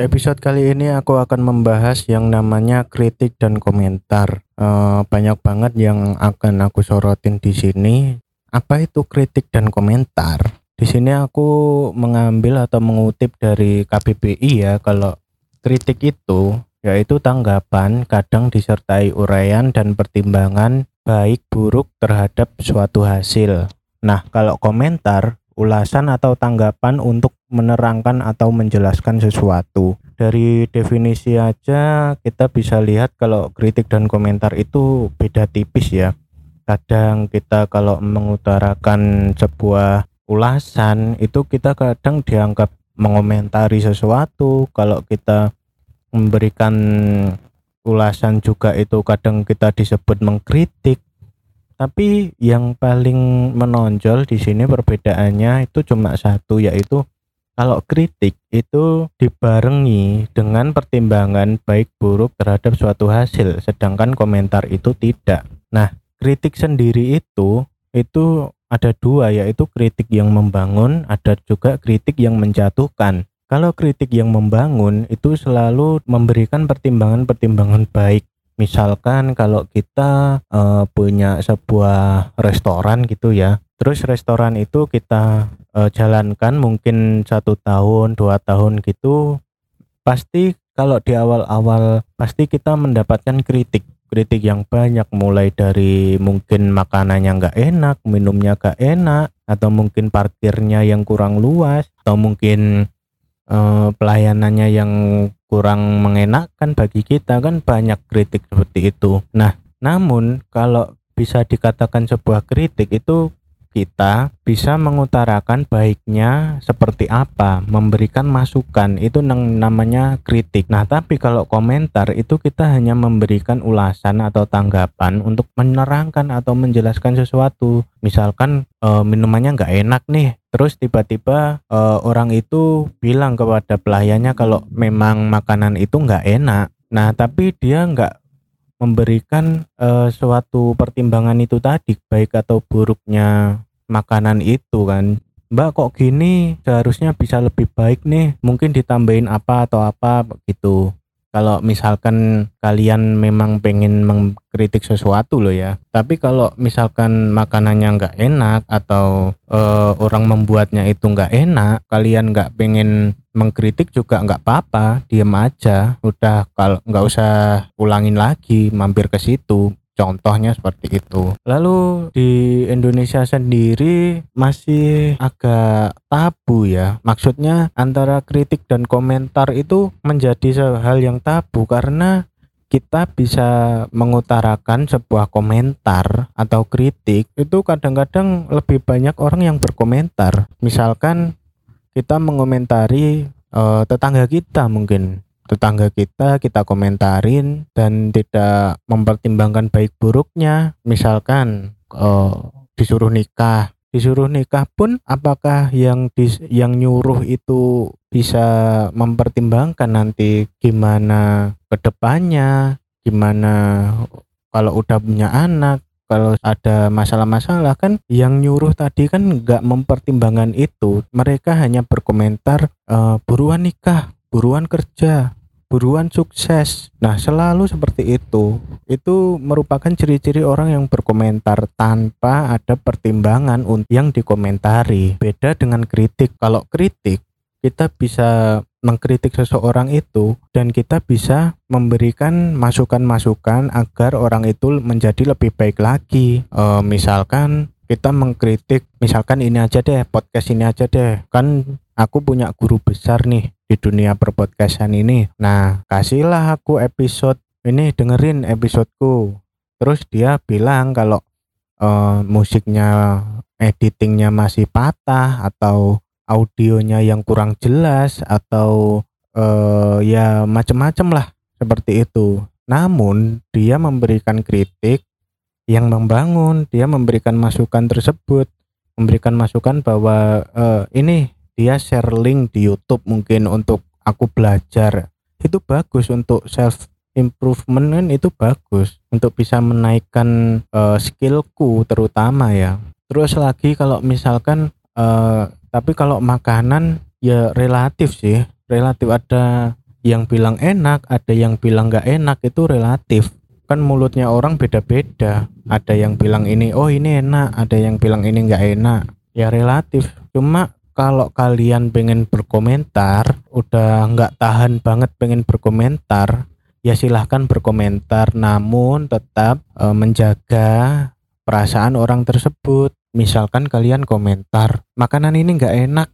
Episode kali ini aku akan membahas yang namanya kritik dan komentar. Uh, banyak banget yang akan aku sorotin di sini. Apa itu kritik dan komentar? Di sini aku mengambil atau mengutip dari KBBI ya kalau kritik itu yaitu tanggapan kadang disertai uraian dan pertimbangan baik buruk terhadap suatu hasil. Nah, kalau komentar ulasan atau tanggapan untuk menerangkan atau menjelaskan sesuatu. Dari definisi aja kita bisa lihat kalau kritik dan komentar itu beda tipis ya. Kadang kita kalau mengutarakan sebuah ulasan itu kita kadang dianggap mengomentari sesuatu. Kalau kita memberikan ulasan juga itu kadang kita disebut mengkritik tapi yang paling menonjol di sini perbedaannya itu cuma satu yaitu kalau kritik itu dibarengi dengan pertimbangan baik buruk terhadap suatu hasil sedangkan komentar itu tidak. Nah, kritik sendiri itu itu ada dua yaitu kritik yang membangun, ada juga kritik yang menjatuhkan. Kalau kritik yang membangun itu selalu memberikan pertimbangan-pertimbangan baik misalkan kalau kita uh, punya sebuah restoran gitu ya terus restoran itu kita uh, jalankan mungkin satu tahun dua tahun gitu pasti kalau di awal-awal pasti kita mendapatkan kritik kritik yang banyak mulai dari mungkin makanannya nggak enak minumnya nggak enak atau mungkin parkirnya yang kurang luas atau mungkin uh, pelayanannya yang kurang mengenakan bagi kita kan banyak kritik seperti itu. Nah, namun kalau bisa dikatakan sebuah kritik itu kita bisa mengutarakan baiknya seperti apa, memberikan masukan itu namanya kritik. Nah, tapi kalau komentar itu kita hanya memberikan ulasan atau tanggapan untuk menerangkan atau menjelaskan sesuatu. Misalkan e, minumannya nggak enak nih, terus tiba-tiba e, orang itu bilang kepada pelayannya kalau memang makanan itu nggak enak. Nah, tapi dia nggak memberikan uh, suatu pertimbangan itu tadi baik atau buruknya makanan itu kan. Mbak kok gini? Seharusnya bisa lebih baik nih. Mungkin ditambahin apa atau apa gitu. Kalau misalkan kalian memang pengen mengkritik sesuatu loh ya. Tapi kalau misalkan makanannya nggak enak atau uh, orang membuatnya itu nggak enak kalian nggak pengen mengkritik juga nggak apa-apa. Diem aja. Udah kalau nggak usah ulangin lagi mampir ke situ Contohnya seperti itu. Lalu di Indonesia sendiri masih agak tabu ya. Maksudnya antara kritik dan komentar itu menjadi hal yang tabu karena kita bisa mengutarakan sebuah komentar atau kritik itu kadang-kadang lebih banyak orang yang berkomentar. Misalkan kita mengomentari uh, tetangga kita mungkin tetangga kita kita komentarin dan tidak mempertimbangkan baik buruknya. Misalkan uh, disuruh nikah. Disuruh nikah pun apakah yang dis, yang nyuruh itu bisa mempertimbangkan nanti gimana ke depannya gimana kalau udah punya anak kalau ada masalah-masalah kan yang nyuruh tadi kan nggak mempertimbangkan itu. Mereka hanya berkomentar e, buruan nikah buruan kerja buruan sukses. Nah, selalu seperti itu. Itu merupakan ciri-ciri orang yang berkomentar tanpa ada pertimbangan untuk yang dikomentari. Beda dengan kritik. Kalau kritik, kita bisa mengkritik seseorang itu dan kita bisa memberikan masukan-masukan agar orang itu menjadi lebih baik lagi. E, misalkan kita mengkritik, misalkan ini aja deh, podcast ini aja deh. Kan aku punya guru besar nih di dunia perpodcastan ini. Nah, kasihlah aku episode ini dengerin episodeku. Terus dia bilang kalau uh, musiknya editingnya masih patah atau audionya yang kurang jelas atau uh, ya macam-macam lah seperti itu. Namun dia memberikan kritik yang membangun, dia memberikan masukan tersebut, memberikan masukan bahwa uh, ini dia share link di YouTube mungkin untuk aku belajar. Itu bagus untuk self improvement kan itu bagus untuk bisa menaikkan uh, skillku terutama ya. Terus lagi kalau misalkan uh, tapi kalau makanan ya relatif sih. Relatif ada yang bilang enak ada yang bilang nggak enak itu relatif. Kan mulutnya orang beda-beda. Ada yang bilang ini oh ini enak ada yang bilang ini nggak enak. Ya relatif. Cuma kalau kalian pengen berkomentar udah nggak tahan banget pengen berkomentar ya silahkan berkomentar. Namun tetap e, menjaga perasaan orang tersebut. Misalkan kalian komentar makanan ini nggak enak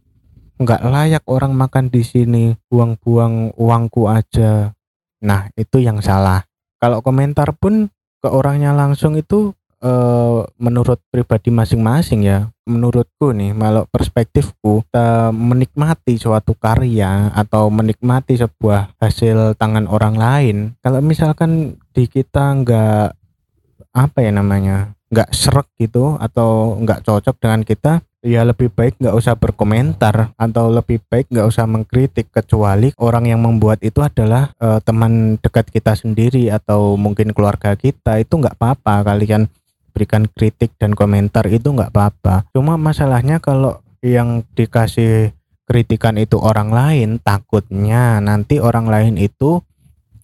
nggak layak orang makan di sini buang-buang uangku aja. Nah itu yang salah. Kalau komentar pun ke orangnya langsung itu uh, menurut pribadi masing-masing ya menurutku nih kalau perspektifku kita menikmati suatu karya atau menikmati sebuah hasil tangan orang lain. Kalau misalkan di kita nggak apa ya namanya nggak serak gitu atau nggak cocok dengan kita ya lebih baik nggak usah berkomentar atau lebih baik nggak usah mengkritik kecuali orang yang membuat itu adalah uh, teman dekat kita sendiri atau mungkin keluarga kita itu nggak apa-apa. Kalian berikan kritik dan komentar itu nggak apa-apa cuma masalahnya kalau yang dikasih kritikan itu orang lain takutnya nanti orang lain itu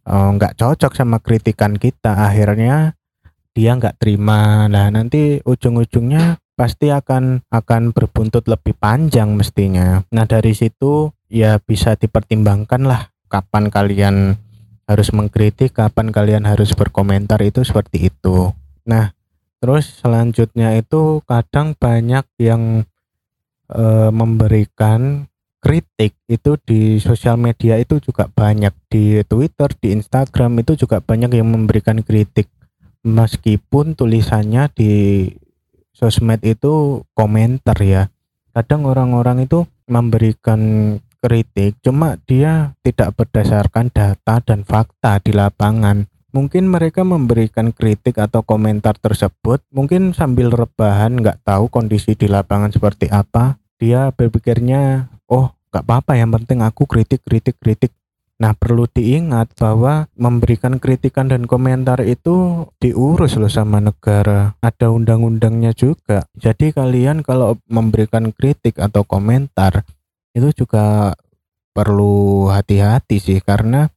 eh, nggak uh, cocok sama kritikan kita akhirnya dia nggak terima nah nanti ujung-ujungnya pasti akan akan berbuntut lebih panjang mestinya. Nah dari situ ya bisa dipertimbangkan lah kapan kalian harus mengkritik, kapan kalian harus berkomentar itu seperti itu. Nah terus selanjutnya itu kadang banyak yang e, memberikan kritik itu di sosial media itu juga banyak. Di Twitter, di Instagram itu juga banyak yang memberikan kritik. Meskipun tulisannya di sosmed itu komentar ya. Kadang orang-orang itu memberikan kritik cuma dia tidak berdasarkan data dan fakta di lapangan mungkin mereka memberikan kritik atau komentar tersebut mungkin sambil rebahan nggak tahu kondisi di lapangan seperti apa dia berpikirnya oh nggak apa-apa yang penting aku kritik kritik kritik Nah, perlu diingat bahwa memberikan kritikan dan komentar itu diurus loh sama negara. Ada undang-undangnya juga. Jadi kalian kalau memberikan kritik atau komentar itu juga perlu hati-hati sih karena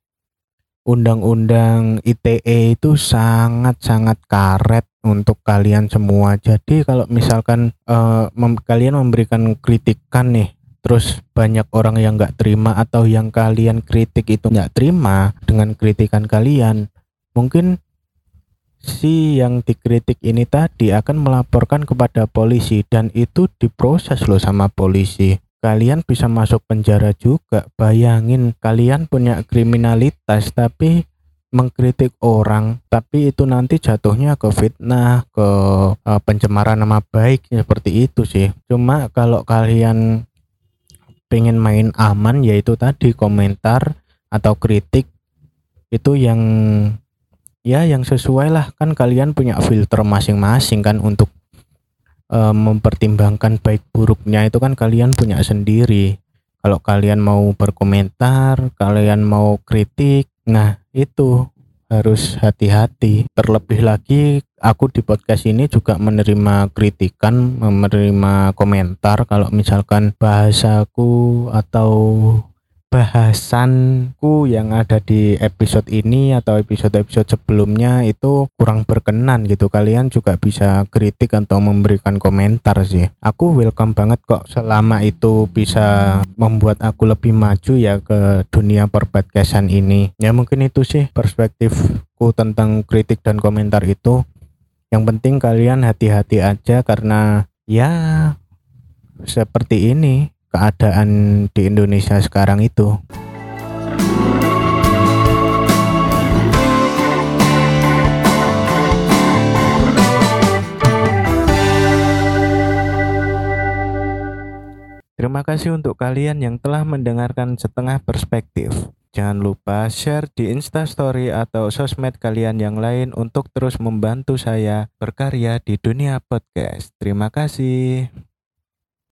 undang-undang ITE itu sangat-sangat karet untuk kalian semua. Jadi kalau misalkan uh, mem kalian memberikan kritikan nih terus banyak orang yang nggak terima atau yang kalian kritik itu nggak terima dengan kritikan kalian mungkin si yang dikritik ini tadi akan melaporkan kepada polisi dan itu diproses loh sama polisi kalian bisa masuk penjara juga. Bayangin kalian punya kriminalitas tapi mengkritik orang tapi itu nanti jatuhnya ke fitnah ke uh, pencemaran nama baik seperti itu sih. Cuma kalau kalian pengen main aman yaitu tadi komentar atau kritik itu yang ya yang sesuai lah. Kan kalian punya filter masing-masing kan untuk e, mempertimbangkan baik buruknya itu kan kalian punya sendiri kalau kalian mau berkomentar kalian mau kritik nah itu harus hati-hati. Terlebih lagi aku di podcast ini juga menerima kritikan, menerima komentar kalau misalkan bahasaku atau bahasanku yang ada di episode ini atau episode-episode sebelumnya itu kurang berkenan gitu. Kalian juga bisa kritik atau memberikan komentar sih. Aku welcome banget kok selama itu bisa membuat aku lebih maju ya ke dunia perbadcasan ini. Ya mungkin itu sih perspektifku tentang kritik dan komentar itu. Yang penting kalian hati-hati aja karena ya seperti ini keadaan di Indonesia sekarang itu. Terima kasih untuk kalian yang telah mendengarkan setengah perspektif. Jangan lupa share di Instastory atau sosmed kalian yang lain untuk terus membantu saya berkarya di dunia podcast. Terima kasih.